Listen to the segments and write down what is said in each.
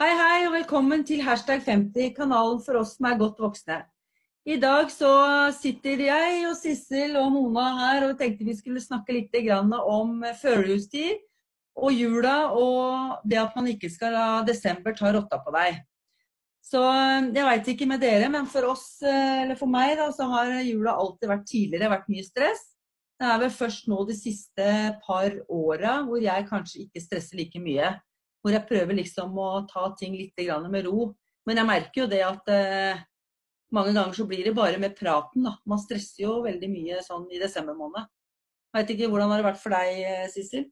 Hei, hei, og velkommen til hashtag 50, kanalen for oss som er godt voksne. I dag så sitter jeg og Sissel og Mona her og tenkte vi skulle snakke litt om førjulstid og jula og det at man ikke skal la desember ta rotta på deg. Så jeg veit ikke med dere, men for oss, eller for meg, da, så har jula alltid vært tidligere vært mye stress. Det er vel først nå de siste par åra hvor jeg kanskje ikke stresser like mye. Hvor jeg prøver liksom å ta ting litt med ro. Men jeg merker jo det at eh, mange ganger så blir det bare med praten, da. Man stresser jo veldig mye sånn i desember måned. Veit ikke hvordan har det vært for deg, eh, Sissel?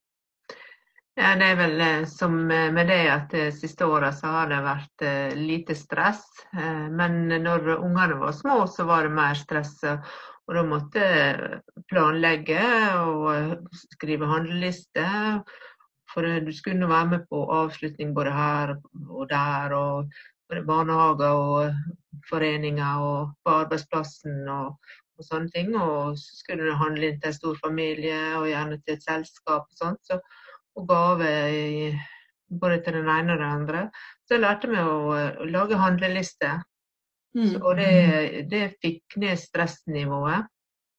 Ja, det er vel eh, som med det at de siste åra så har det vært lite stress. Men når ungene var små, så var det mer stress. Og da måtte jeg planlegge og skrive handleliste. For du skulle være med på avslutning både her og der. Og barnehager og foreninger og på arbeidsplassen og, og, sånne ting. Og så skulle du handle inn til en stor familie og gjerne til et selskap og sånt. Så, og gave i, både til den ene og den andre. Så jeg lærte meg å, å lage handlelister. Mm. og det, det, fikk ned stressnivået.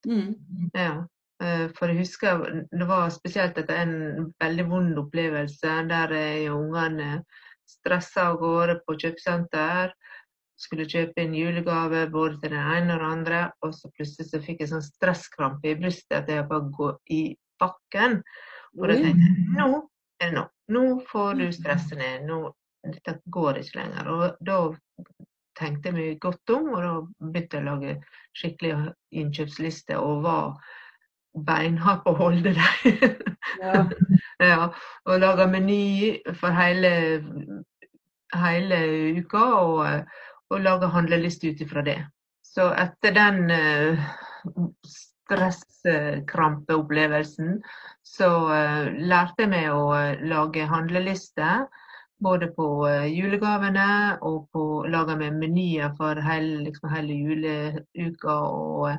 Mm. Ja. Eh, for jeg husker det var spesielt etter en veldig vond opplevelse der ungene stressa av gårde på kjøpesenter. Skulle kjøpe en julegave både til den ene og den andre. Og så plutselig så fikk jeg sånn stresskrampe i brystet at jeg bare går i bakken. Og da tenkte jeg nå er det nok. Nå får du stresset ned. Nå, dette går ikke lenger. Og da tenkte jeg meg godt om, og da begynte jeg å lage skikkelig innkjøpsliste og var beinhard på å holde deg. Ja. ja. Og lage meny for hele, hele uka, og, og lage handleliste ut ifra det. Så etter den uh, stresskrampeopplevelsen, så uh, lærte jeg meg å uh, lage handleliste. Både på uh, julegavene og på lage med menyer for hele, liksom, hele juleuka. og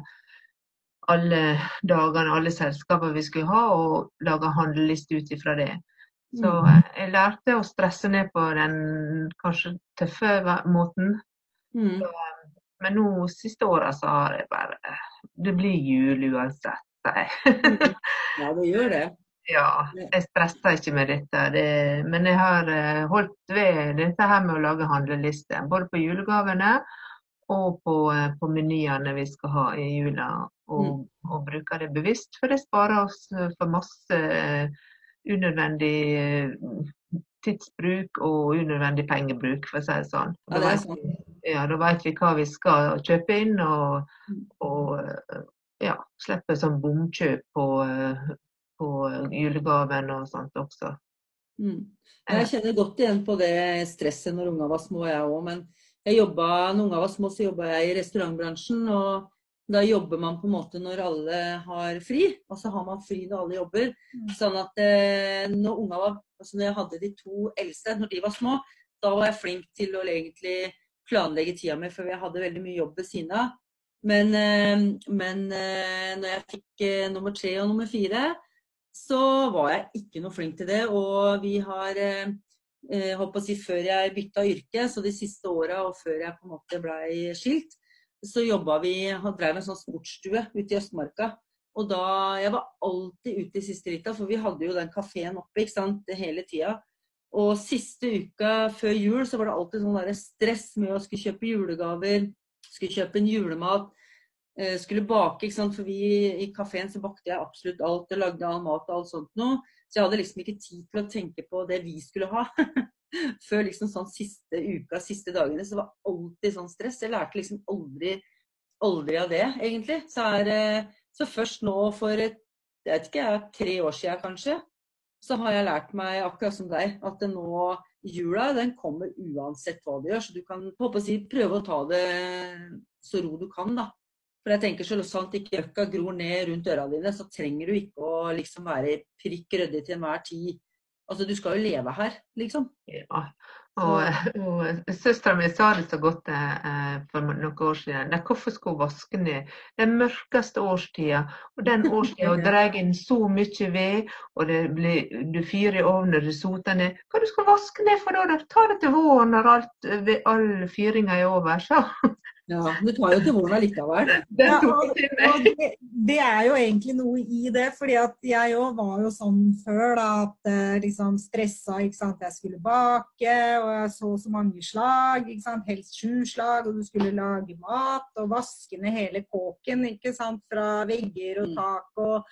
alle dagene, alle selskaper vi skulle ha, og lage handleliste ut ifra det. Så mm. jeg lærte å stresse ned på den kanskje tøffe måten. Mm. Så, men nå siste åra så har jeg bare Det blir jul uansett, sier jeg. ja, det gjør det. Ja, jeg stresser ikke med dette. Det, men jeg har eh, holdt ved dette her med å lage handleliste. Både på julegavene og på, på menyene vi skal ha i jula og, mm. og bruker det bevisst. For det sparer oss eh, for masse eh, unødvendig eh, tidsbruk og unødvendig pengebruk, for å si det sånn. Da vet, vi, ja, da vet vi hva vi skal kjøpe inn, og, mm. og ja, slipper sånn bomkjøp på, på julegaven og sånt også. Mm. Jeg kjenner godt igjen på det stresset når ungene var små, jeg òg. Men jeg jobbet, når av var små, så jobba jeg i restaurantbransjen. og da jobber man på en måte når alle har fri, og så har man fri når alle jobber. Mm. Sånn at eh, når unga var, altså når jeg hadde de to eldste, når de var små, da var jeg flink til å egentlig planlegge tida mi, for jeg hadde veldig mye jobb ved siden av. Men, eh, men eh, når jeg fikk eh, nummer tre og nummer fire, så var jeg ikke noe flink til det. Og vi har eh, eh, holdt på å si før jeg bytta yrke, så de siste åra og før jeg på en måte blei skilt, så jobba vi og drev en sånn sportsstue ute i Østmarka. Og da Jeg var alltid ute i siste rita, for vi hadde jo den kafeen oppe ikke sant, hele tida. Og siste uka før jul så var det alltid sånn der stress med å skulle kjøpe julegaver, skulle kjøpe en julemat, eh, skulle bake. ikke sant, For vi i kafeen så bakte jeg absolutt alt og lagde all mat og alt sånt noe. Så jeg hadde liksom ikke tid til å tenke på det vi skulle ha. før liksom sånn siste uka, siste dagene, så var alltid sånn stress. Jeg lærte liksom aldri, aldri av det, egentlig. Så, er, eh, så først nå for et, jeg vet ikke, tre år siden kanskje, så har jeg lært meg, akkurat som deg, at nå jula den kommer uansett hva du gjør. Så du kan håper å si, prøve å ta det så ro du kan, da. For jeg tenker så sant ikke gjøkka gror ned rundt øra dine, så trenger du ikke å liksom være prikk ryddig til enhver tid Altså, du skal jo leve her, liksom. Ja, Og, og søstera mi sa det så godt eh, for noen år siden. Nei, hvorfor skulle hun vaske ned den mørkeste årstida? Og den årstida drar inn så mye ved, og det blir, du fyrer i ovnen og det soter ned. Hva du skal vaske ned for da? Ta det til våren når alt, all fyringa er over, så. Ja, det tar jo til våren allikevel. Ja, og, og det, det, er jo egentlig noe i det. fordi at jeg òg var jo sånn før da, at eh, liksom stressa. ikke sant, Jeg skulle bake, og jeg så så mange slag. ikke sant, Helst sju slag. Og du skulle lage mat og vaske ned hele kåken ikke sant, fra vegger og mm. tak. og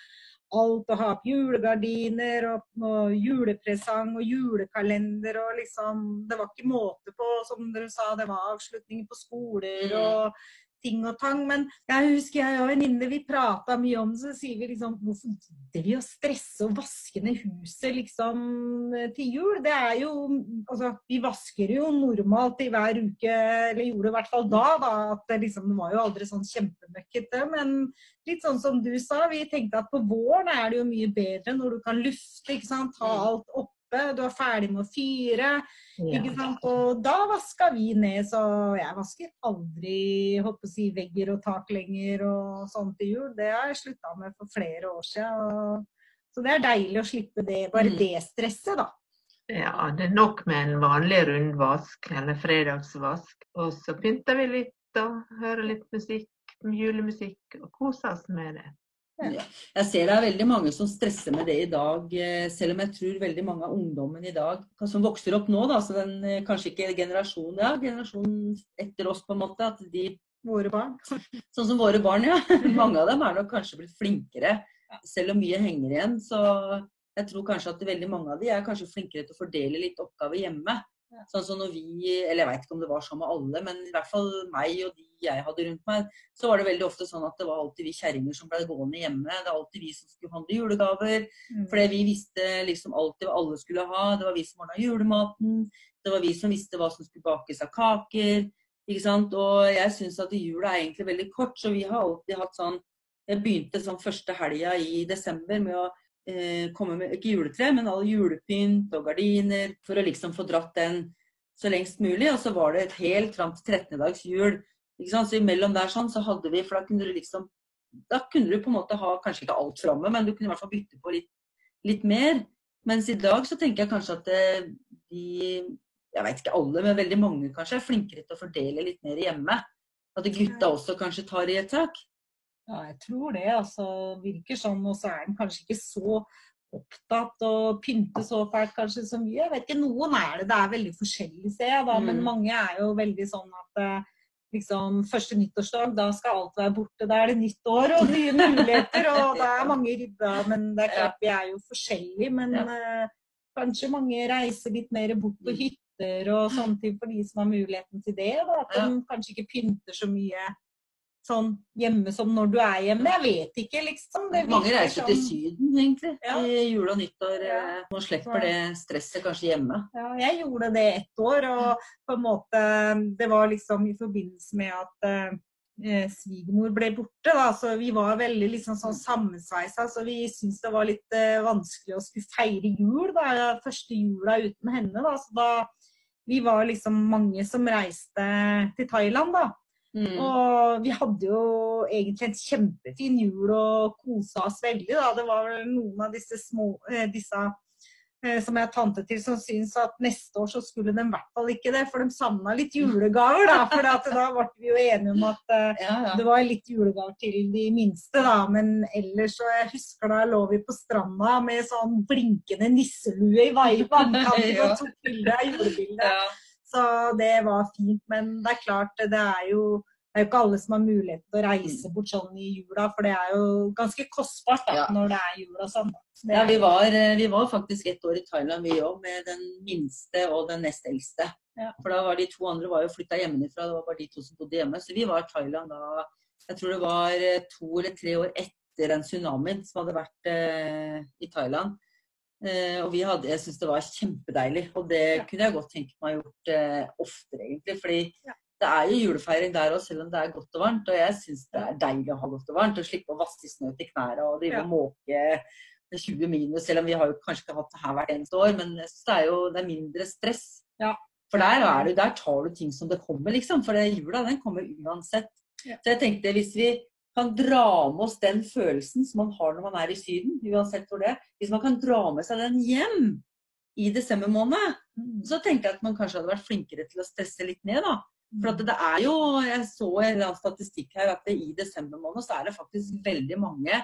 alt å ha opp julegardiner og, og, julepresang og julekalender og liksom Det var ikke måte på, som dere sa, det var avslutninger på skoler mm. og ting og tang. Men jeg husker jeg og venninne vi prata mye om det, så sier vi liksom Hvorfor gidder vi å stresse og vaske ned huset liksom til jul? Det er jo Altså, vi vasker jo normalt i hver uke, eller gjorde i hvert fall da, da. At det liksom det var jo aldri sånn kjempemøkkete. Men litt sånn som du sa, vi tenkte at på våren er det jo mye bedre når du kan lufte, ikke sant. Ta mm. alt oppe, du er ferdig med å fyre. Ikke sant? Og da vaska vi ned, så jeg vasker aldri håper å si, vegger og tak lenger og sånn til jul. Det har jeg slutta med for flere år siden. Så det er deilig å slippe det, bare mm. det stresset, da. Ja, det er nok med en vanlig rundvask eller fredagsvask. Og så pynter vi litt og hører litt musikk, julemusikk, og kose oss med det. Ja. Jeg ser det er veldig mange som stresser med det i dag, eh, selv om jeg tror veldig mange av ungdommen i dag som vokser opp nå, da, så den eh, kanskje ikke generasjonen, ja, generasjonen etter oss på en måte, at de Våre barn. Sånn som våre barn, ja. Mange av dem er nok kanskje blitt flinkere, selv om mye henger igjen. Så jeg tror kanskje at veldig mange av de er kanskje flinkere til å fordele litt oppgaver hjemme. Sånn som når vi, eller Jeg vet ikke om det var sånn med alle, men i hvert fall meg og de jeg hadde rundt meg, så var det veldig ofte sånn at det var alltid vi kjerringer som ble gående hjemme. Det var alltid vi som skulle handle julegaver. Mm. Fordi vi visste liksom alltid hva alle skulle ha. Det var vi som ordna julematen. Det var vi som visste hva som skulle bakes av kaker. ikke sant? Og jeg syns at jula er egentlig veldig kort, så vi har alltid hatt sånn Jeg begynte sånn første helga i desember med å komme med ikke juletre, men all julepynt og gardiner, for å liksom få dratt den så lengst mulig. Og så var det et helt fram til 13. dags jul. Ikke sant? Så imellom der sånn, så hadde vi For da kunne du liksom Da kunne du på en måte ha kanskje ikke alt framme, men du kunne i hvert fall bytte på litt, litt mer. Mens i dag så tenker jeg kanskje at eh, de Jeg vet ikke alle, men veldig mange kanskje er flinkere til å fordele litt mer hjemme. At gutta også kanskje tar i et tak. Ja, jeg tror det. altså Virker sånn. Og så er den kanskje ikke så opptatt og pynte så fælt kanskje så mye. Jeg vet ikke, Noen er det. Det er veldig forskjellig, ser jeg. da, mm. Men mange er jo veldig sånn at eh, liksom første nyttårsdag, da skal alt være borte. Da er det nytt år og nye muligheter, og det er mange ribba. Men det er klart vi er jo forskjellige. Men ja. uh, kanskje mange reiser litt mer bort på mm. hytter og sånne ting for de som har muligheten til det. Da, at de kanskje ikke pynter så mye sånn hjemme som når du er hjemme. Jeg vet ikke, liksom. Mange reiser til Syden, egentlig. Ja. I jul og nyttår. Ja. Nå slipper det stresset kanskje hjemme. Ja, jeg gjorde det ett år, og på en måte Det var liksom i forbindelse med at eh, svigermor ble borte, da, så vi var veldig liksom sånn sammensveisa. Så vi syntes det var litt eh, vanskelig å skulle feire jul, da, første jula uten henne. Da. Så da vi var liksom mange som reiste til Thailand, da. Mm. Og vi hadde jo egentlig en kjempefin jul og kosa oss veldig. Da. Det var vel noen av disse små eh, disse eh, som jeg er tante til, som syns at neste år så skulle de i hvert fall ikke det, for de savna litt julegaver. da, For da ble vi jo enige om at uh, ja, ja. det var litt julegaver til de minste, da. Men ellers så jeg husker da lå vi på stranda med sånn blinkende nisselue i vannkanten og tok bilde av julebildet. Ja. Så det var fint. Men det er klart, det er jo det er jo ikke alle som har mulighet til å reise bort sånn i jula, for det er jo ganske kostbart da, ja. når det er jul og sånn. Så ja, vi var, eh, vi var, faktisk et år i Thailand vi òg, med den minste og den nest eldste. Ja. For da var de to andre var jo flytta hjemmefra, det var bare de to som bodde hjemme. Så vi var i Thailand da Jeg tror det var eh, to eller tre år etter den tsunamien som hadde vært eh, i Thailand. Eh, og vi hadde, jeg syns det var kjempedeilig. Og det ja. kunne jeg godt tenke meg å gjort eh, oftere, egentlig. Fordi ja. det er jo julefeiring der òg, selv om det er godt og varmt. Og jeg syns det er deilig å ha godt og varmt. Og slippe å vaske snø til knærne og drive ja. og måke 20 minus. Selv om vi har jo kanskje ikke hatt det her hvert eneste år. Men det er jo det er mindre stress. Ja. For der, er du, der tar du ting som det kommer, liksom. For det jula, den kommer uansett. Så jeg tenkte hvis vi kan dra med oss den følelsen som man har når man er i Syden, uansett hvor det er, hvis man kan dra med seg den hjem i desember måned, så tenkte jeg at man kanskje hadde vært flinkere til å stresse litt ned, da. For at det er jo, jeg så en eller annen statistikk her at i desember måned så er det faktisk veldig mange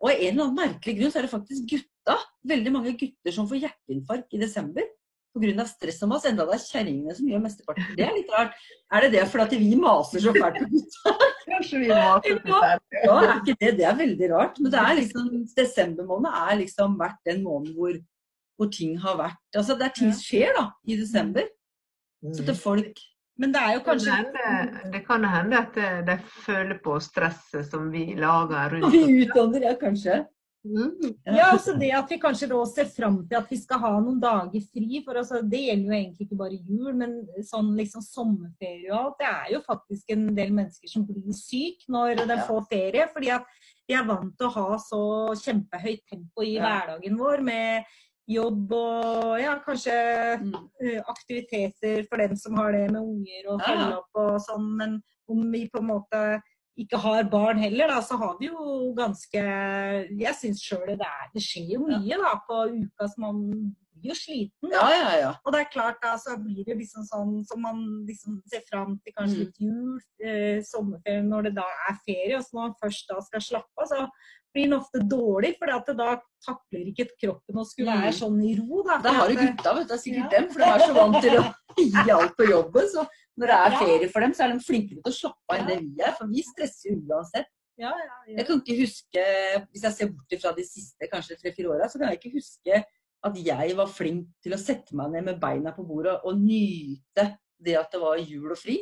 Og av en eller annen merkelig grunn så er det faktisk gutta. Veldig mange gutter som får hjerteinfarkt i desember pga. stress om oss, Enda det er kjerringene som gjør mesteparten. Det er litt rart. Er det det fordi vi maser så fælt på gutta? Kanskje vi må Ja, er ikke det. Det er veldig rart. Men det er liksom, desember måned er liksom vært den måneden hvor, hvor ting har vært Altså det er ting som skjer da, i desember. Så til folk Men det er jo Det kan kanskje hende- det kan hende at de føler på stresset som vi lager rundt Vi oss. utdanner, ja, kanskje. Mm. Ja, altså det at vi kanskje da ser fram til at vi skal ha noen dager fri. for altså, Det gjelder jo egentlig ikke bare jul, men sånn liksom sommerferie og alt. Det er jo faktisk en del mennesker som blir syk når de får ferie. Fordi at de er vant til å ha så kjempehøyt tempo i hverdagen vår med jobb og ja, kanskje Mm. aktiviteter for dem som har det med unger og følge opp og sånn. Men om vi på en måte ikke har barn heller, da, så har vi jo ganske Jeg syns sjøl det, er- det skjer jo mye da på uka, så man blir jo sliten. Ja, ja, ja. Og det er klart da, så blir det liksom sånn som man liksom ser fram til kanskje Mm. litt jul, eh, sommerferie, når det da er ferie. Og så når man først da skal slappe av, så blir den ofte dårlig, for da takler ikke kroppen å skulle Mm. være sånn i ro. Da, Da har du gutta, vet du. Det er sikkert dem. For de er så vant til å gi alt på jobben. Så når det er ferie for dem, så er de flinkere til å slappe av enn det vi er. For vi stresser uansett. ja, ja, ja. Jeg kan ikke huske, hvis jeg ser bort fra de siste kanskje tre-fire åra, så kan jeg ikke huske at jeg var flink til å sette meg ned med beina på bordet og nyte det at det var jul og fri.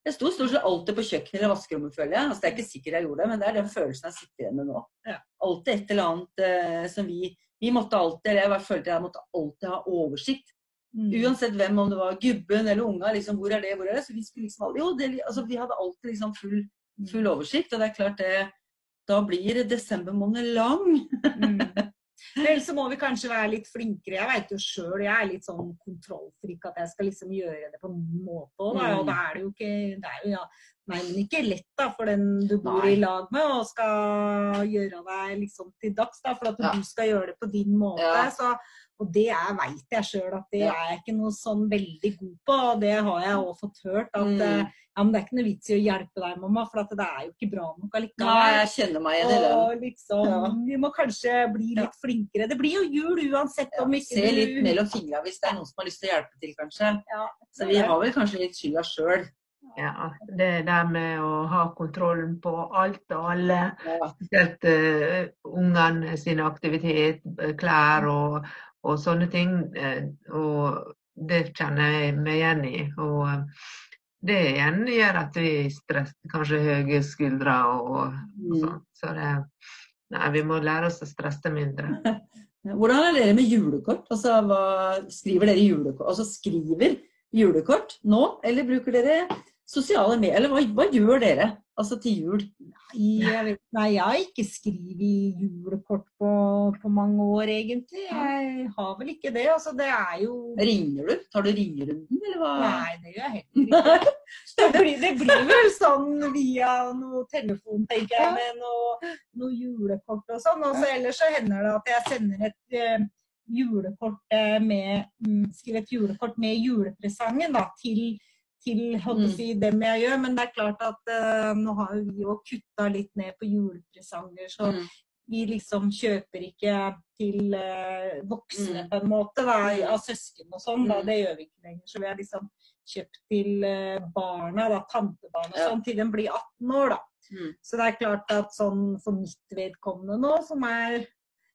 Jeg sto stort sett alltid på kjøkkenet eller vaskerommet, føler jeg. Altså, det er ikke sikkert jeg gjorde det, men det er den følelsen jeg sitter igjen med nå. Ja. Alltid et eller annet eh, som vi Vi måtte alltid, eller jeg følte jeg måtte alltid ha oversikt. Mm. Uansett hvem, om det var gubben eller unga, liksom, hvor er det, hvor er det? Så vi skulle liksom aldri, jo, det, altså, vi hadde alltid liksom full, full oversikt, og det er klart det Da blir desember måned lang. Mm. Vel, så må vi kanskje være litt flinkere. Jeg vet jo sjøl, jeg er litt sånn kontrollfrik at jeg skal liksom gjøre det på min måte òg, da. Og Mm. da er det jo ikke Det er jo ja, nei, men ikke lett da for den du bor Nei. i lag med og skal gjøre deg liksom til dags, da. For at Ja. du skal gjøre det på din måte. Ja. Så, og det veit jeg sjøl at det er jeg ikke noe sånn veldig god på. Og det har jeg òg fått hørt. At Mm. eh, ja, men det er ikke noe vits i å hjelpe deg, mamma, for at det er jo ikke bra nok allikevel. Nei, jeg kjenner meg igjen i det. Og liksom, Ja. Vi må kanskje bli litt flinkere. Det blir jo jul uansett om ikke Se litt mellom fingra hvis det er noen som har lyst til å hjelpe til, kanskje. Ja, Så vi har vel kanskje litt skylda sjøl. Ja, det der med å ha kontrollen på alt og alle, spesielt uh, ungene sin aktivitet, eh, klær og, og sånne ting. eh, og det kjenner jeg meg igjen i. Og eh, det igjen gjør at vi stresser, kanskje høye skuldre og, og Mm. sånn. Så det Nei, vi må lære oss å stresse mindre. Hvordan er dere med julekort? Altså, hva, skriver dere julekort? Altså, skriver julekort nå, eller bruker dere sosiale medier? Eller hva, hva gjør dere altså til jul? Nei, jeg vet, nei, jeg har ikke skrevet julekort på, på mange år, egentlig. Jeg har vel ikke det. Altså, det er jo Ringer du? Tar du ringerunden, eller hva? Nei, det gjør jeg heller ikke. Det blir, det blir vel sånn via noe telefon, tenker jeg, med noe, noe julekort og sånn. Og så ellers så hender det at jeg sender et eh, julekort eh, med mm, Skriver et julekort med julepresangen da, til, til holdt å Mm. si, dem jeg gjør. Men det er klart at uh, nå har jo vi jo kutta litt ned på julepresanger, så Mm. vi liksom kjøper ikke til uh, voksne Mm. på en måte, da, Mm. av søsken og sånn. Da. Mm. Det gjør vi ikke lenger. Så vi har liksom kjøpt til uh, barna, da, tantebarn og sånn, til de blir 18 år, da. Mm. Så det er klart at sånn for mitt vedkommende nå, som er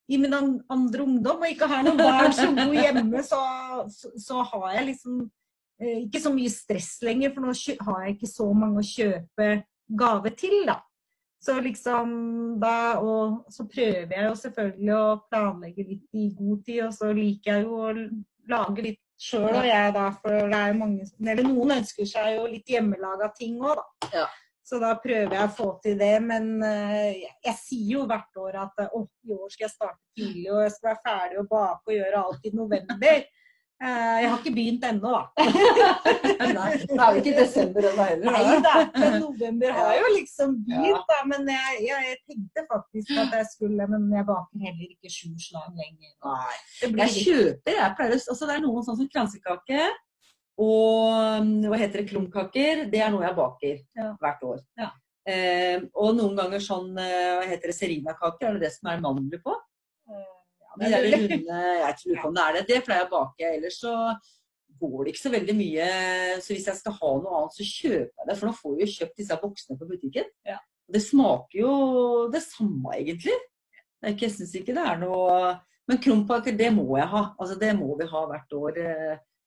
i min andre ungdom, og ikke har noen barn som bor hjemme, så, så, så har jeg liksom ikke så mye stress lenger, for nå har jeg ikke så mange å kjøpe gave til, da. Så liksom da, og så prøver jeg jo selvfølgelig å planlegge litt i god tid, og så liker jeg jo å lage litt sjøl og jeg, da, for det er mange Eller noen ønsker seg jo litt hjemmelaga ting òg, da. Ja. Så da prøver jeg å få til det. Men eh, jeg, jeg sier jo hvert år at eh, å, i år skal jeg starte tidlig, og jeg skal være ferdig å bake og gjøre alt i november. Eh, Jeg har ikke begynt ennå, da. Nei, det er jo ikke desember ennå heller. Nei da. men november har jo liksom begynt, da. Men jeg, jeg, tenkte faktisk at jeg skulle Men jeg baker heller ikke sju slag lenger. Nei. Jeg kjøper, jeg pleier altså Det er noen sånn som kransekake og mm, hva heter det, klumkaker. Det er noe jeg baker Ja. hvert år. Ja. Eh, og noen ganger sånn eh, hva heter det, serinakaker, er det det som er mandler på? Ja, De der runde, jeg tror ikke om det er det. Det pleier jeg å bake. Ellers så går det ikke så veldig mye. Så hvis jeg skal ha noe annet, så kjøper jeg det. For nå får vi jo kjøpt disse boksene på butikken. Ja. Det smaker jo det samme, egentlig. Jeg syns ikke det er noe Men krumpaker, det må jeg ha. Altså, det må vi ha hvert år.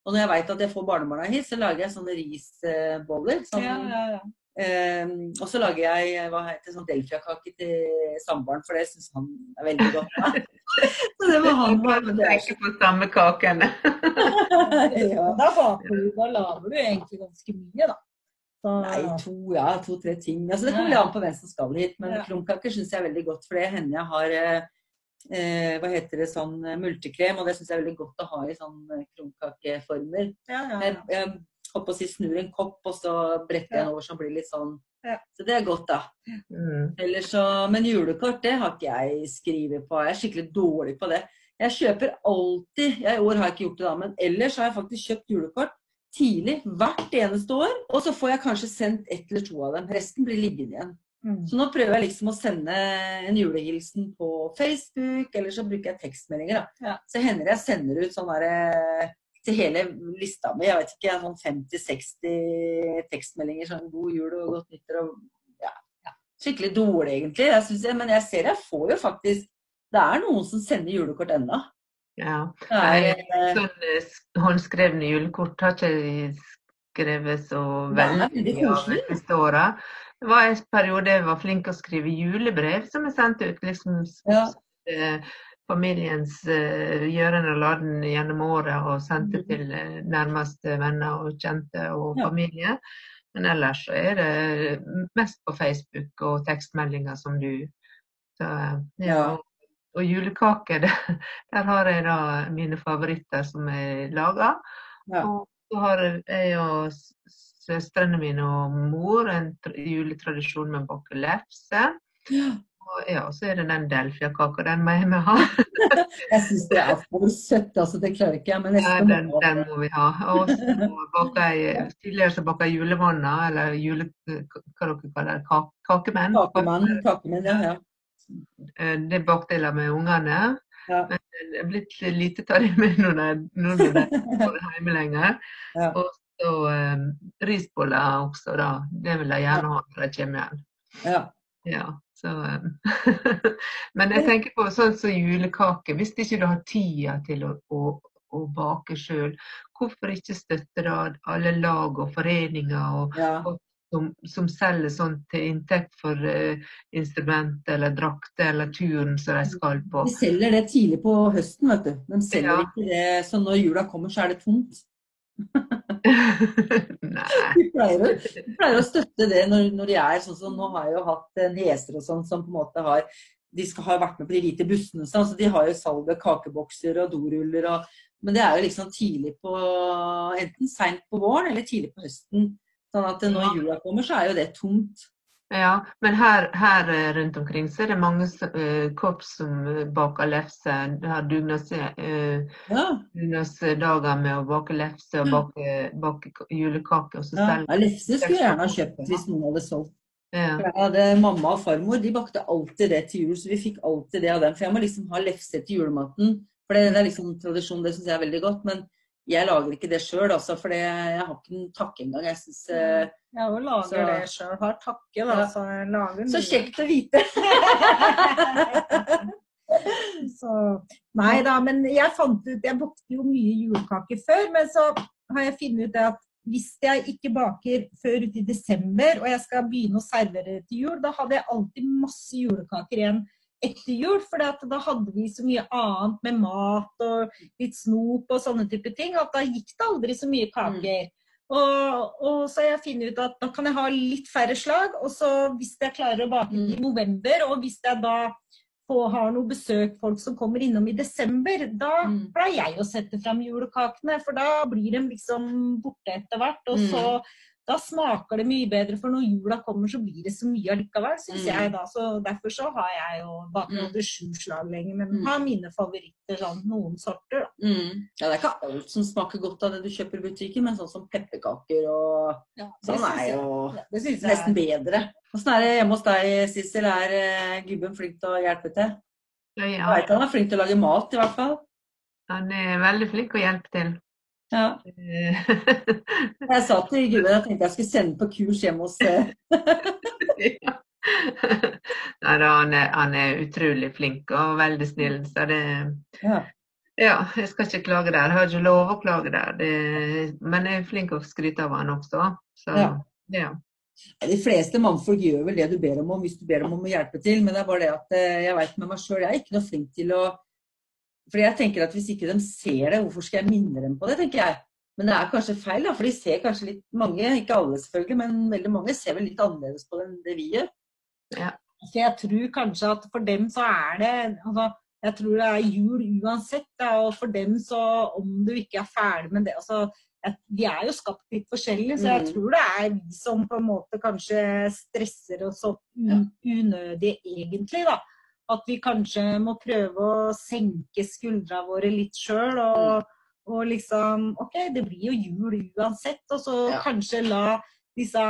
Og når jeg veit at jeg får barnebarna hit, så lager jeg sånne risboller. Sånn, ja, ja, eh, og så lager jeg eh, hva heter sånn delfiakake til samboeren, for det syns han er veldig godt. Så det må han bare tenke det på samme kakene. ja. Da baker du, da lager du egentlig ganske mye, da. Så, Nei, to, ja, to-tre ting. Altså, det kommer litt an på hvem som skal hit. Men Ja. krumkaker syns jeg er veldig godt, for det hender jeg har eh, eh, hva heter det, sånn multekrem, og det syns jeg er veldig godt å ha i sånn eh, krumkakeformer. ja, ja, Jeg, ja. jeg holdt på å si snur en kopp, og så bretter jeg den over så den blir litt sånn. Ja. Så det er godt, da. Mm. Så, men julekort, det har ikke jeg skrevet på. Jeg er skikkelig dårlig på det. Jeg kjøper alltid, ja, i år har jeg ikke gjort det da, men ellers har jeg faktisk kjøpt julekort tidlig hvert eneste år. Og så får jeg kanskje sendt ett eller to av dem. Resten blir liggende igjen. Mm. Så nå prøver jeg liksom å sende en julehilsen på Facebook, eller så bruker jeg tekstmeldinger. da. Ja. Så hender jeg sender ut sånn derre til hele lista mi, jeg vet ikke, sånn 50-60 tekstmeldinger. Sånn god jul og godt nyttår og ja. ja. Skikkelig dårlig, egentlig. Jeg synes jeg, men jeg ser jeg får jo faktisk Det er noen som sender julekort ennå. Ja. Er, eh, Sånn eh, håndskrevne julekort har ikke skrevet så veldig av de siste åra. Det var en periode jeg var flink til å skrive julebrev, som jeg sendte ut liksom Ja. Eh, familiens uh, gjøren og laden gjennom året, og sendte Mhm. til eh, nærmeste venner og kjente og familie. Men ellers så er det mest på Facebook og tekstmeldinger som du. Så, eh, Ja. Og, julekaker, der har jeg da mine favoritter som jeg lager. Ja. Og så har jeg og søstrene mine og mor en juletradisjon med å bake lefse. Ja. Og ja, så er det den delfiakaka, den må jeg med ha. Jeg syns det er for søtt, altså. Det klarer ikke jeg. Men Ja, nesten den, den må vi ha. Og tidligere så baka jeg julemanner, eller jule... Hva dere kaller det? Ka- Kakemenn. Kakemann, kakemenn, ja. ja. Eh, Det bakte jeg med ungene. Ja. Men det er blitt lite av det med når de er hjemme lenger. Ja. Og så um, risboller også, da. Det vil jeg gjerne ha når jeg kommer igjen. ja. Ja, så um, Men jeg tenker på sånn som julekake. Hvis ikke du har tida til å, å, å bake sjøl, hvorfor ikke støtte da alle lag og foreninger og, ja. som, som selger sånn til inntekt for uh, instrument eller drakter eller turen som de skal på? De selger det tidlig på høsten, vet du. Men selger Ja. ikke det så når jula kommer, så er det tomt. Vi pleier pleier å støtte det når, når de er sånn som Nå har jeg jo hatt eh, nieser og sånn som på en måte har De skal ha vært med på de hvite bussene, så så de har jo salg av kakebokser og doruller og Men det er jo liksom tidlig på Enten seint på våren eller tidlig på høsten. Sånn at når Ja. jula kommer, så er jo det tomt. Ja, men her, her eh, rundt omkring så er det mange eh, korps som eh, baker lefse. Det har dugnadsdager Ja. med å bake lefse og bake, bake så ja. ja Lefse skulle jeg gjerne ha kjøpt hvis noen hadde solgt. ja. Jeg hadde Mamma og farmor de bakte alltid det til jul, så vi fikk alltid det av dem. For jeg må liksom ha lefse til julematen. For det, det er liksom tradisjon, det syns jeg er veldig godt. Men jeg lager ikke det sjøl, altså, for det, jeg har ikke en takke engang. Jeg synes, eh, Jeg òg lager Så- det sjøl. Har takke, da. Ja. Så lager Så kjekt å vite! Så, nei da, men jeg fant ut Jeg bakte jo mye julekaker før, men så har jeg funnet ut det at hvis jeg ikke baker før uti desember, og jeg skal begynne å servere til jul, da hadde jeg alltid masse julekaker igjen etter jul. For da hadde vi så mye annet med mat og litt snop og sånne type ting, at da gikk det aldri så mye kaker. Og, og så har jeg funnet ut at da kan jeg ha litt færre slag, og så hvis jeg klarer å bake Mm. i november, og hvis jeg da få, har noe besøk, folk som kommer innom i desember, da Mm. pleier jeg å sette fram julekakene. For da blir de liksom borte etter hvert. Og Mm. så da smaker det mye bedre, for når jula kommer, så blir det så mye allikevel, syns Mm. jeg da. Så derfor så har jeg jo baker Mm. sju slag lenger, men Mm. har mine favoritter, sånn noen sorter, da. Mm. Ja, det er ikke alt som smaker godt av det du kjøper i butikken, men sånn som pepperkaker og Ja, sånn er jeg- jo ja, jeg nesten bedre. Åssen er det hjemme hos deg, Sissel? Er uh, gubben flink til å hjelpe til? Ja, Jeg ja. vet han er flink til å lage mat, i hvert fall. Han er veldig flink til å hjelpe til. Ja. Eh, Jeg sa til gubben jeg tenkte jeg skulle sende på kurs hjemme hos eh, ja. Nei da, han er, han er utrolig flink og veldig snill, så det ja. Ja, jeg skal ikke klage der. Jeg har ikke lov å klage der. Det, men jeg er flink å skryte av han også. Så Ja. ja. De fleste mannfolk gjør vel det du ber om, om hvis du ber dem om å hjelpe til. Men det er bare det at eh, jeg vet med meg sjøl, jeg er ikke noe flink til å For jeg tenker at hvis ikke de ser det, hvorfor skal jeg minne dem på det, tenker jeg. Men det er kanskje feil, da, for de ser kanskje litt mange, ikke alle selvfølgelig, men veldig mange ser vel litt annerledes på det enn det vi gjør. Så jeg tror kanskje at for dem så er det altså, Jeg tror det er jul uansett. Da, og for dem så, om du ikke er ferdig med det altså, Vi er jo skapt litt forskjellig, så jeg Mm. tror det er vi som på en måte kanskje stresser oss opp un, unødig, egentlig. da. At vi kanskje må prøve å senke skuldra våre litt sjøl. Og, og liksom OK, det blir jo jul uansett. Og så Ja. kanskje la disse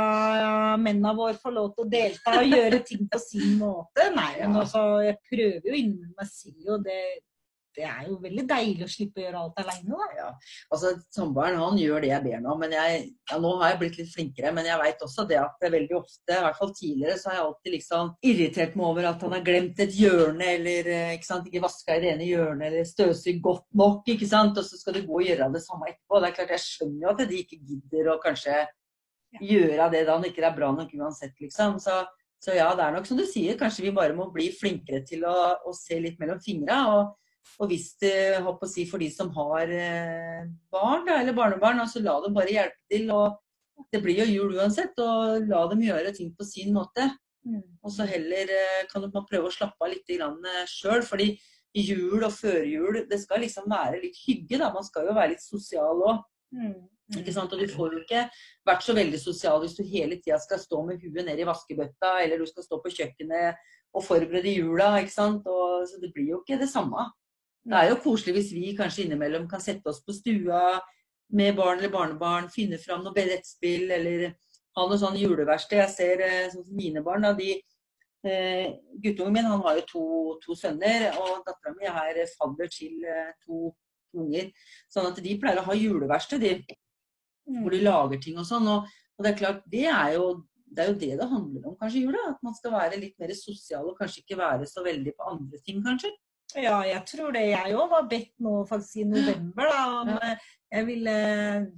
mennene våre få lov til å delta og gjøre ting på sin måte. Nei, men altså, jeg prøver jo inni meg selv, og det, det er jo veldig deilig å slippe å gjøre alt alene. Da. Ja. Altså, Samboeren han gjør det jeg ber ham om. men jeg, ja, Nå har jeg blitt litt flinkere, men jeg vet også det at det veldig ofte, i hvert fall tidligere, så har jeg alltid liksom irritert meg over at han har glemt et hjørne, eller eh, ikke sant, ikke vaska i det ene hjørnet, eller støvsugd godt nok. ikke sant, Og så skal du gå og gjøre det samme etterpå. Det er klart, Jeg skjønner jo at de ikke gidder å kanskje gjøre det da når ikke det er bra nok uansett, liksom. Så, så ja, det er nok som du sier, kanskje vi bare må bli flinkere til å, å se litt mellom fingra. og og hvis det håper å si, for de som har eh, barn da, eller barnebarn, altså la dem bare hjelpe til. og Det blir jo jul uansett, og la dem gjøre ting på sin måte. Og så heller eh, kan man prøve å slappe av litt sjøl. fordi jul og førjul, det skal liksom være litt hygge. da, Man skal jo være litt sosial òg. Ikke sant? Og du får jo ikke vært så veldig sosial hvis du hele tida skal stå med huet ned i vaskebøtta, eller du skal stå på kjøkkenet og forberede jula. ikke sant? Og, så det blir jo ikke det samme. Det er jo koselig hvis vi kanskje innimellom kan sette oss på stua med barn eller barnebarn, finne fram noe brettspill eller ha noe sånn juleverksted. Jeg ser eh, sånn som mine barn, da, de eh, Guttungen min han har jo to, to sønner, og dattera mi er fadder til eh, to, to unger. Sånn at de pleier å ha juleverksted, de, hvor de lager ting og sånn. Og, og det er klart, det er jo det er jo det det handler om kanskje i jula. At man skal være litt mer sosial og kanskje ikke være så veldig på andre ting, kanskje. Ja, jeg tror det. Jeg òg var bedt nå faktisk i november, da. Om Ja. jeg ville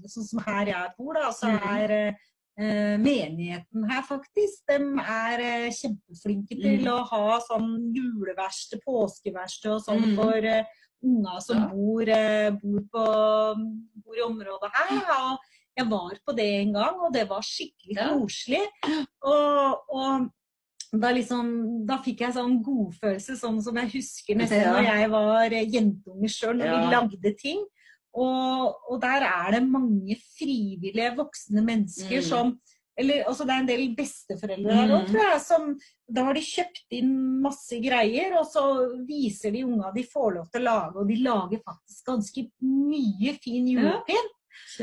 Sånn som her jeg bor, da, så Mhm. er eh, menigheten her faktisk De er eh, kjempeflinke til mm. å ha sånn juleverksted, påskeverksted og sånn mm. for eh, unger som Ja. bor, eh, bor, på, bor i området her. Og jeg var på det en gang, og det var skikkelig Ja. koselig. Og, og da, liksom, da fikk jeg sånn godfølelse, sånn som jeg husker nesten Ja. når jeg var eh, jentunge sjøl, når vi lagde ting. Og, og der er det mange frivillige voksne mennesker Mm. som eller også Det er en del besteforeldre der Mm. òg, tror jeg. Som, da har de kjøpt inn masse greier, og så viser de unga de får lov til å lage, og de lager faktisk ganske mye fin julepynt.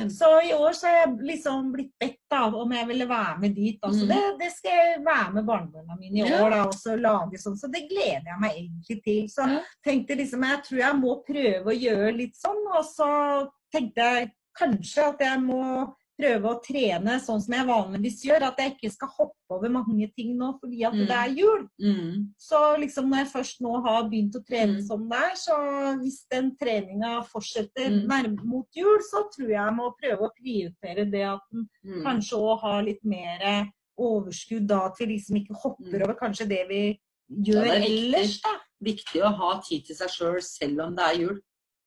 Så i år så har jeg liksom blitt bedt av om jeg ville være med dit. Altså, Mm. det, det skal jeg være med barnebarna mine i Ja. år, da, og så lage sånn. Så det gleder jeg meg egentlig til. Så Ja. tenkte liksom, jeg tror jeg må prøve å gjøre litt sånn. Og så tenkte jeg kanskje at jeg må prøve å trene sånn som jeg vanligvis gjør. At jeg ikke skal hoppe over mange ting nå fordi at Mm. det er jul. Mm. Så liksom når jeg først nå har begynt å trene Mm. som det er, så hvis den treninga fortsetter Mm. nærme mot jul, så tror jeg jeg må prøve å prioritere det at en Mm. kanskje òg har litt mer overskudd da, at vi liksom ikke hopper Mm. over kanskje det vi gjør Ja, det er ellers, da. Viktig å ha tid til seg sjøl selv, selv om det er jul.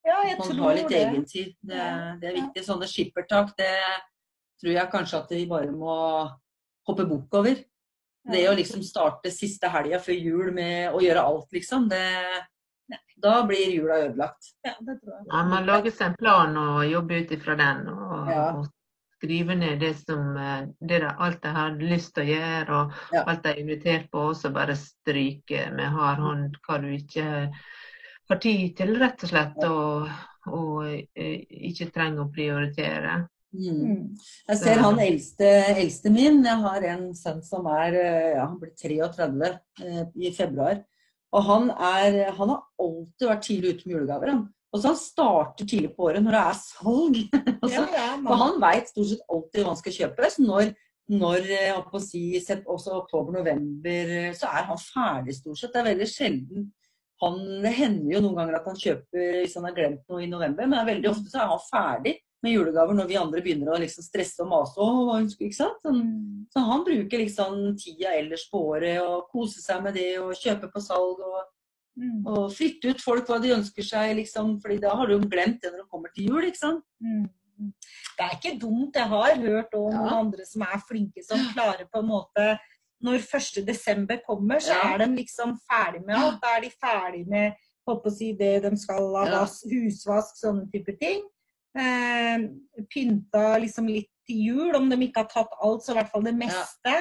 Ja, jeg Man tror har litt det. egentid. Det, det er viktig. Sånne skippertak, det tror jeg kanskje at vi bare må hoppe bukk over. Det å liksom starte siste helga før jul med å gjøre alt, liksom, det Da blir jula ødelagt. Ja, det tror jeg. Ja, man lager seg en plan og jobber ut ifra den. Og, Ja. og skriver ned det som, eh, det der, alt jeg har lyst til å gjøre, og Ja. alt jeg er invitert på, og så bare stryke med hard hånd hva du ikke har tid til, rett og slett. Og, og eh, ikke trenger å prioritere. Mm. Mm. Jeg ser han eldste, eldste min. Jeg har en sønn som er eh, ja, han blir 33 eh, i februar. Og han, er, han har alltid vært tidlig ute med julegaver. Han. Og så han starter tidlig på året når det er salg. Og Ja, ja, For han veit stort sett alltid hva han skal kjøpe. Så når, når eh, si, også oktober-november, så er han ferdig stort sett. Det er veldig sjelden han, Det hender jo noen ganger at han kjøper hvis han har glemt noe i november, men veldig ofte så er han ferdig med julegaver når vi andre begynner å liksom stresse og mase. «Åh, hva ønsker du?» ikke sant? Sånn, Mm. så han bruker liksom tida ellers på året og koser seg med det og kjøpe på salg og, Mm. og fritte ut folk hva de ønsker seg, liksom. fordi da har du jo glemt det når det kommer til jul, ikke sant. Mm. Mm. Det er ikke dumt. Jeg har hørt om Ja. andre som er flinke, som klarer på en måte Når 1. desember kommer, så Ja. er de liksom ferdig med alt. Da er de ferdig med håper å si, det de skal av husvask, sånne type ting. Eh, pynta liksom litt til jul, om de ikke har tatt alt, så i hvert fall det meste.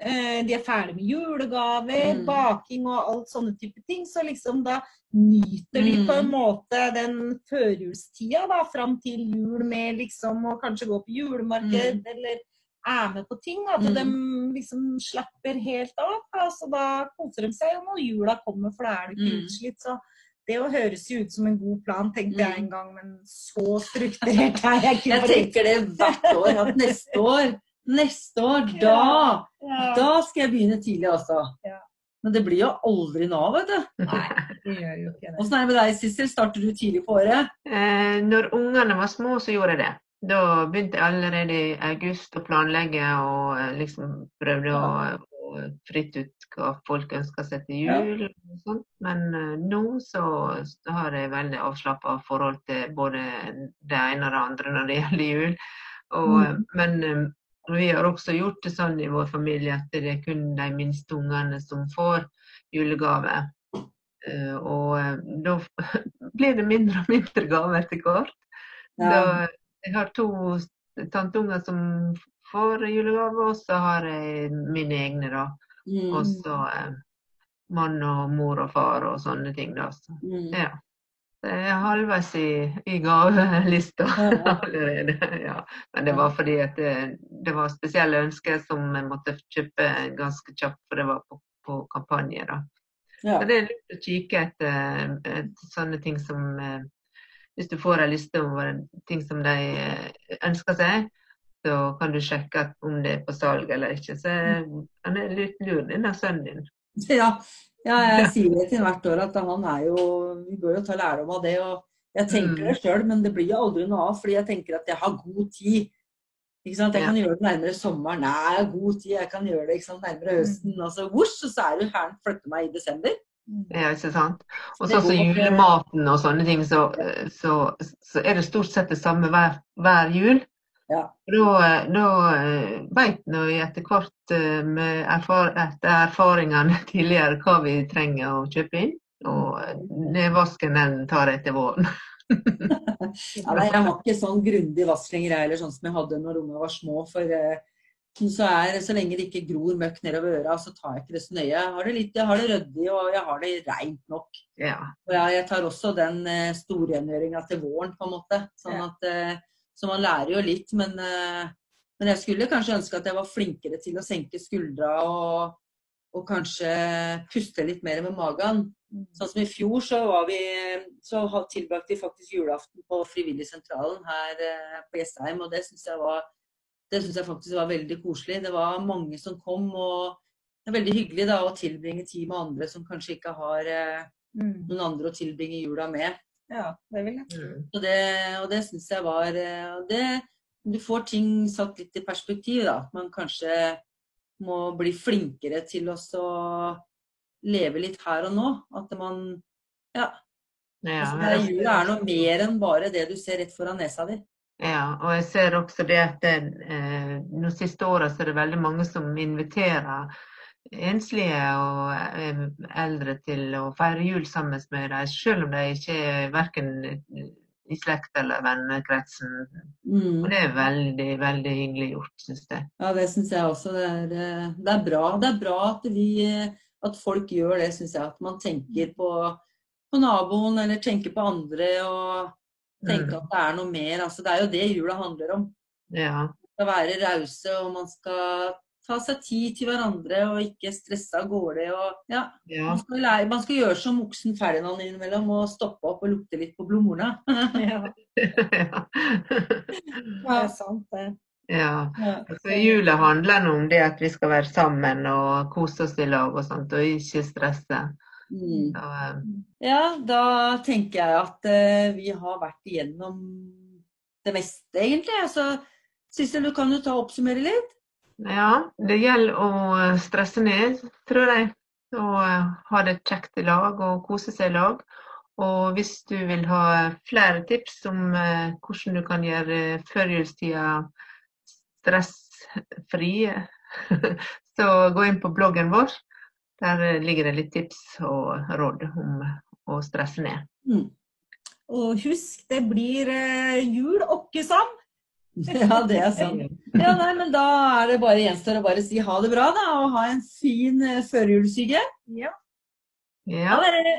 Eh, de er ferdig med julegaver, Mm. baking og alt sånne type ting. Så liksom da nyter de Mm. på en måte den førjulstida da, fram til jul med liksom å kanskje gå på julemarked eller er med på ting. At Mm. de liksom slapper helt av. Da. Så da koser de seg jo når jula kommer, for da er du ikke Mm. utslitt. Så det høres jo ut som en god plan, tenkte jeg Mm. en gang, men så strukturert er jeg ikke. Jeg tenker det hvert år, at neste år, neste år, da, Ja. da skal jeg begynne tidlig, altså. Ja. Men det blir jo aldri nå, vet du. Nei, det gjør jo ikke det. Åssen er det med deg, Sissel? Starter du tidlig på året? Eh, når ungene var små, så gjorde jeg det. Da begynte jeg allerede i august å planlegge og eh, liksom prøvde å, å fritte ut hva folk ønsker seg til jul. Og sånt. Men eh, nå så, så har jeg veldig avslappa forhold til både det ene og det andre når det gjelder jul. Og, mm. Men eh, vi har også gjort det sånn i vår familie at det er kun de minste ungene som får julegave. Eh, og eh, da blir det mindre og mindre gaver etter hvert. Da, jeg har to tanteunger som får julegave, og så har jeg mine egne, da. Mm. Og så eh, mann og mor og far og sånne ting, da. Så, Mm. ja. Jeg er halvveis i, i gavelista allerede. Ja. Men det var fordi at det, det var spesielle ønsker som jeg måtte kjøpe ganske kjapt, for det var på, på kampanje, da. Ja. Så det er lurt å kikke etter, etter sånne ting som eh, Hvis du får en liste over ting som de eh, ønsker seg, så kan du sjekke om det er på salg eller ikke. Så eh, han er litt lur, denne sønnen din. Ja, ja, jeg sier det til hvert år at han er jo Vi bør jo ta lærdom av det. og Jeg tenker Mm. det sjøl, men det blir jo aldri noe av. Fordi jeg tenker at jeg har god tid. Ikke sant? Jeg kan gjøre det nærmere sommeren. Nei, jeg har god tid. Jeg kan gjøre det sant? nærmere høsten. Altså, Vosj, og så er du her flytter meg i desember. Ja, ikke sant? Og så sånn som går julematen og sånne ting, så, så, så er det stort sett det samme hver, hver jul. Ja. Da, da vet vi etter hvert eh, med erfar etter erfaringene tidligere hva vi trenger å kjøpe inn. Og eh, nedvasken den tar jeg til våren. Ja, nei, jeg har ikke sånn grundig vask lenger, jeg heller, sånn som jeg hadde når ungene var små. For eh, så, er, så lenge det ikke gror møkk nedover øra, så tar jeg ikke det så nøye. Jeg har det, litt, jeg har det ryddig, og jeg har det rent nok. Ja. Og jeg, jeg tar også den eh, storrengjøringa til våren, på en måte. Sånn Ja. at, eh, så man lærer jo litt, men, eh, men jeg skulle kanskje ønske at jeg var flinkere til å senke skuldra og, og kanskje puste litt mer med magen. Sånn som i fjor så var vi så tilbrakte vi faktisk julaften på Frivilligsentralen her eh, på Jessheim, og det syns jeg var det synes jeg faktisk var veldig koselig. Det var mange som kom, og det er veldig hyggelig da å tilbringe tid med andre som kanskje ikke har eh, Mm. noen andre å tilbringe jula med. Ja, det vil jeg. Mm. Og det, og det syns jeg var eh, det, Du får ting satt litt i perspektiv, da. At man kanskje må bli flinkere til å leve litt her og nå. At man Ja. Ja, altså, er jula er noe mer enn bare det du ser rett foran nesa di. Ja, og jeg ser også det at det, eh, de siste åra er det veldig mange som inviterer enslige og eldre til å feire jul sammen med dem, selv om de ikke er verken i slekt eller vennekretsen. Mm. Og det er veldig, veldig hyggelig gjort, syns jeg. Ja, det syns jeg også. Det er, det er, bra. Det er bra at, vi, at folk gjør det, syns jeg. At man tenker på, på, naboen eller tenker på andre og tenker mm. at det er noe mer. Altså, det er jo det jula handler om. Ja. Man skal være rause, og man skal ta seg tid til hverandre og ikke stresse av gårde. Og, ja. ja. Man, skal lære, man, skal gjøre som oksen Ferdinand innimellom og stoppe opp og lukte litt på blomstene. ja. det er sant, det. Ja. Altså, jula handler om det at vi skal være sammen og kose oss i lag og sånt, og ikke stresse. Mm. Så, uh... Ja, da tenker jeg at uh, vi har vært igjennom det meste, egentlig. Altså, Sissel, du kan jo ta og oppsummere litt? Ja, det gjelder å stresse ned, tror jeg. Og eh, ha det kjekt i lag og kose seg i lag. Og hvis du vil ha flere tips om eh, hvordan du kan gjøre førjulstida stressfri, så gå inn på bloggen vår. Der ligger det litt tips og råd om å stresse ned. Mm. Og husk, det blir eh, jul åkkesam. Ja, det er sant. Ja, nei, men da er det bare gjenstår å bare si ha det bra, da. Og ha en fin uh, førjulssyke. Ja. ja. Ha det.